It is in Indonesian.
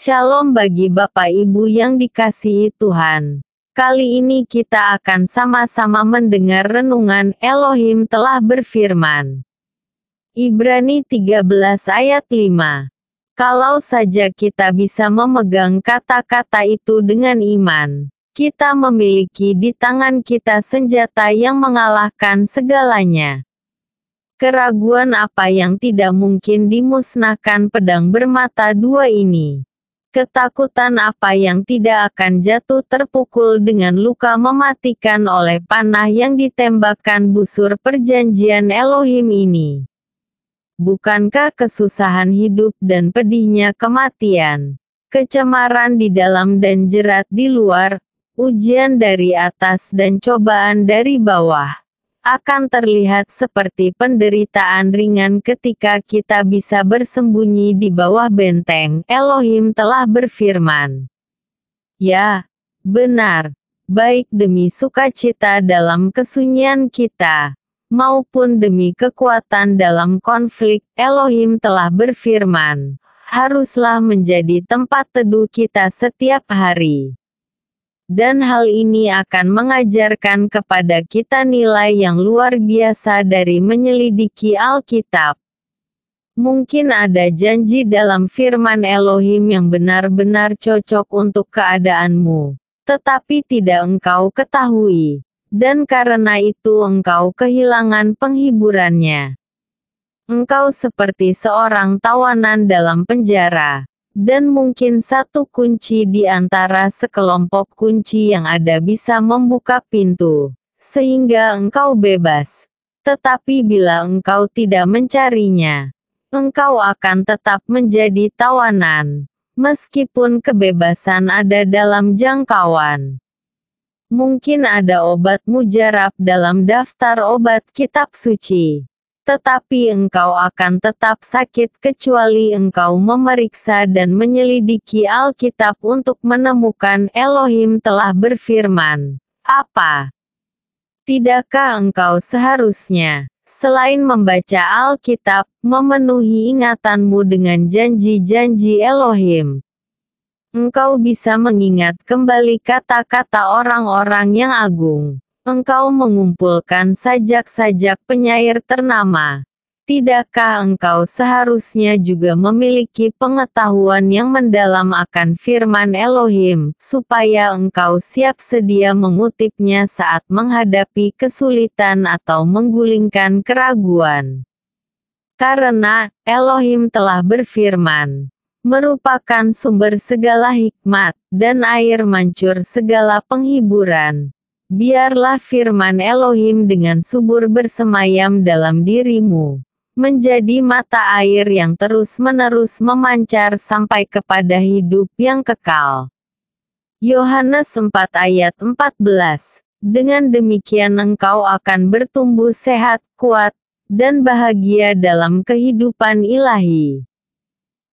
Shalom bagi Bapak Ibu yang dikasihi Tuhan. Kali ini kita akan sama-sama mendengar renungan Elohim telah berfirman. Ibrani 13 ayat 5. Kalau saja kita bisa memegang kata-kata itu dengan iman, kita memiliki di tangan kita senjata yang mengalahkan segalanya. Keraguan apa yang tidak mungkin dimusnahkan pedang bermata dua ini. Ketakutan apa yang tidak akan jatuh terpukul dengan luka mematikan oleh panah yang ditembakkan busur perjanjian Elohim ini? Bukankah kesusahan hidup dan pedihnya kematian, kecemaran di dalam dan jerat di luar, ujian dari atas dan cobaan dari bawah? Akan terlihat seperti penderitaan ringan ketika kita bisa bersembunyi di bawah benteng. Elohim telah berfirman. Ya, benar, baik demi sukacita dalam kesunyian kita, maupun demi kekuatan dalam konflik, Elohim telah berfirman, haruslah menjadi tempat teduh kita setiap hari dan hal ini akan mengajarkan kepada kita nilai yang luar biasa dari menyelidiki Alkitab. Mungkin ada janji dalam firman Elohim yang benar-benar cocok untuk keadaanmu, tetapi tidak engkau ketahui, dan karena itu engkau kehilangan penghiburannya. Engkau seperti seorang tawanan dalam penjara dan mungkin satu kunci di antara sekelompok kunci yang ada bisa membuka pintu, sehingga engkau bebas. Tetapi bila engkau tidak mencarinya, engkau akan tetap menjadi tawanan, meskipun kebebasan ada dalam jangkauan. Mungkin ada obat mujarab dalam daftar obat kitab suci tetapi engkau akan tetap sakit kecuali engkau memeriksa dan menyelidiki Alkitab untuk menemukan Elohim telah berfirman. Apa? Tidakkah engkau seharusnya, selain membaca Alkitab, memenuhi ingatanmu dengan janji-janji Elohim? Engkau bisa mengingat kembali kata-kata orang-orang yang agung engkau mengumpulkan sajak-sajak penyair ternama. Tidakkah engkau seharusnya juga memiliki pengetahuan yang mendalam akan firman Elohim, supaya engkau siap sedia mengutipnya saat menghadapi kesulitan atau menggulingkan keraguan? Karena Elohim telah berfirman, merupakan sumber segala hikmat, dan air mancur segala penghiburan. Biarlah firman Elohim dengan subur bersemayam dalam dirimu, menjadi mata air yang terus-menerus memancar sampai kepada hidup yang kekal. Yohanes 4 ayat 14 Dengan demikian engkau akan bertumbuh sehat, kuat, dan bahagia dalam kehidupan ilahi.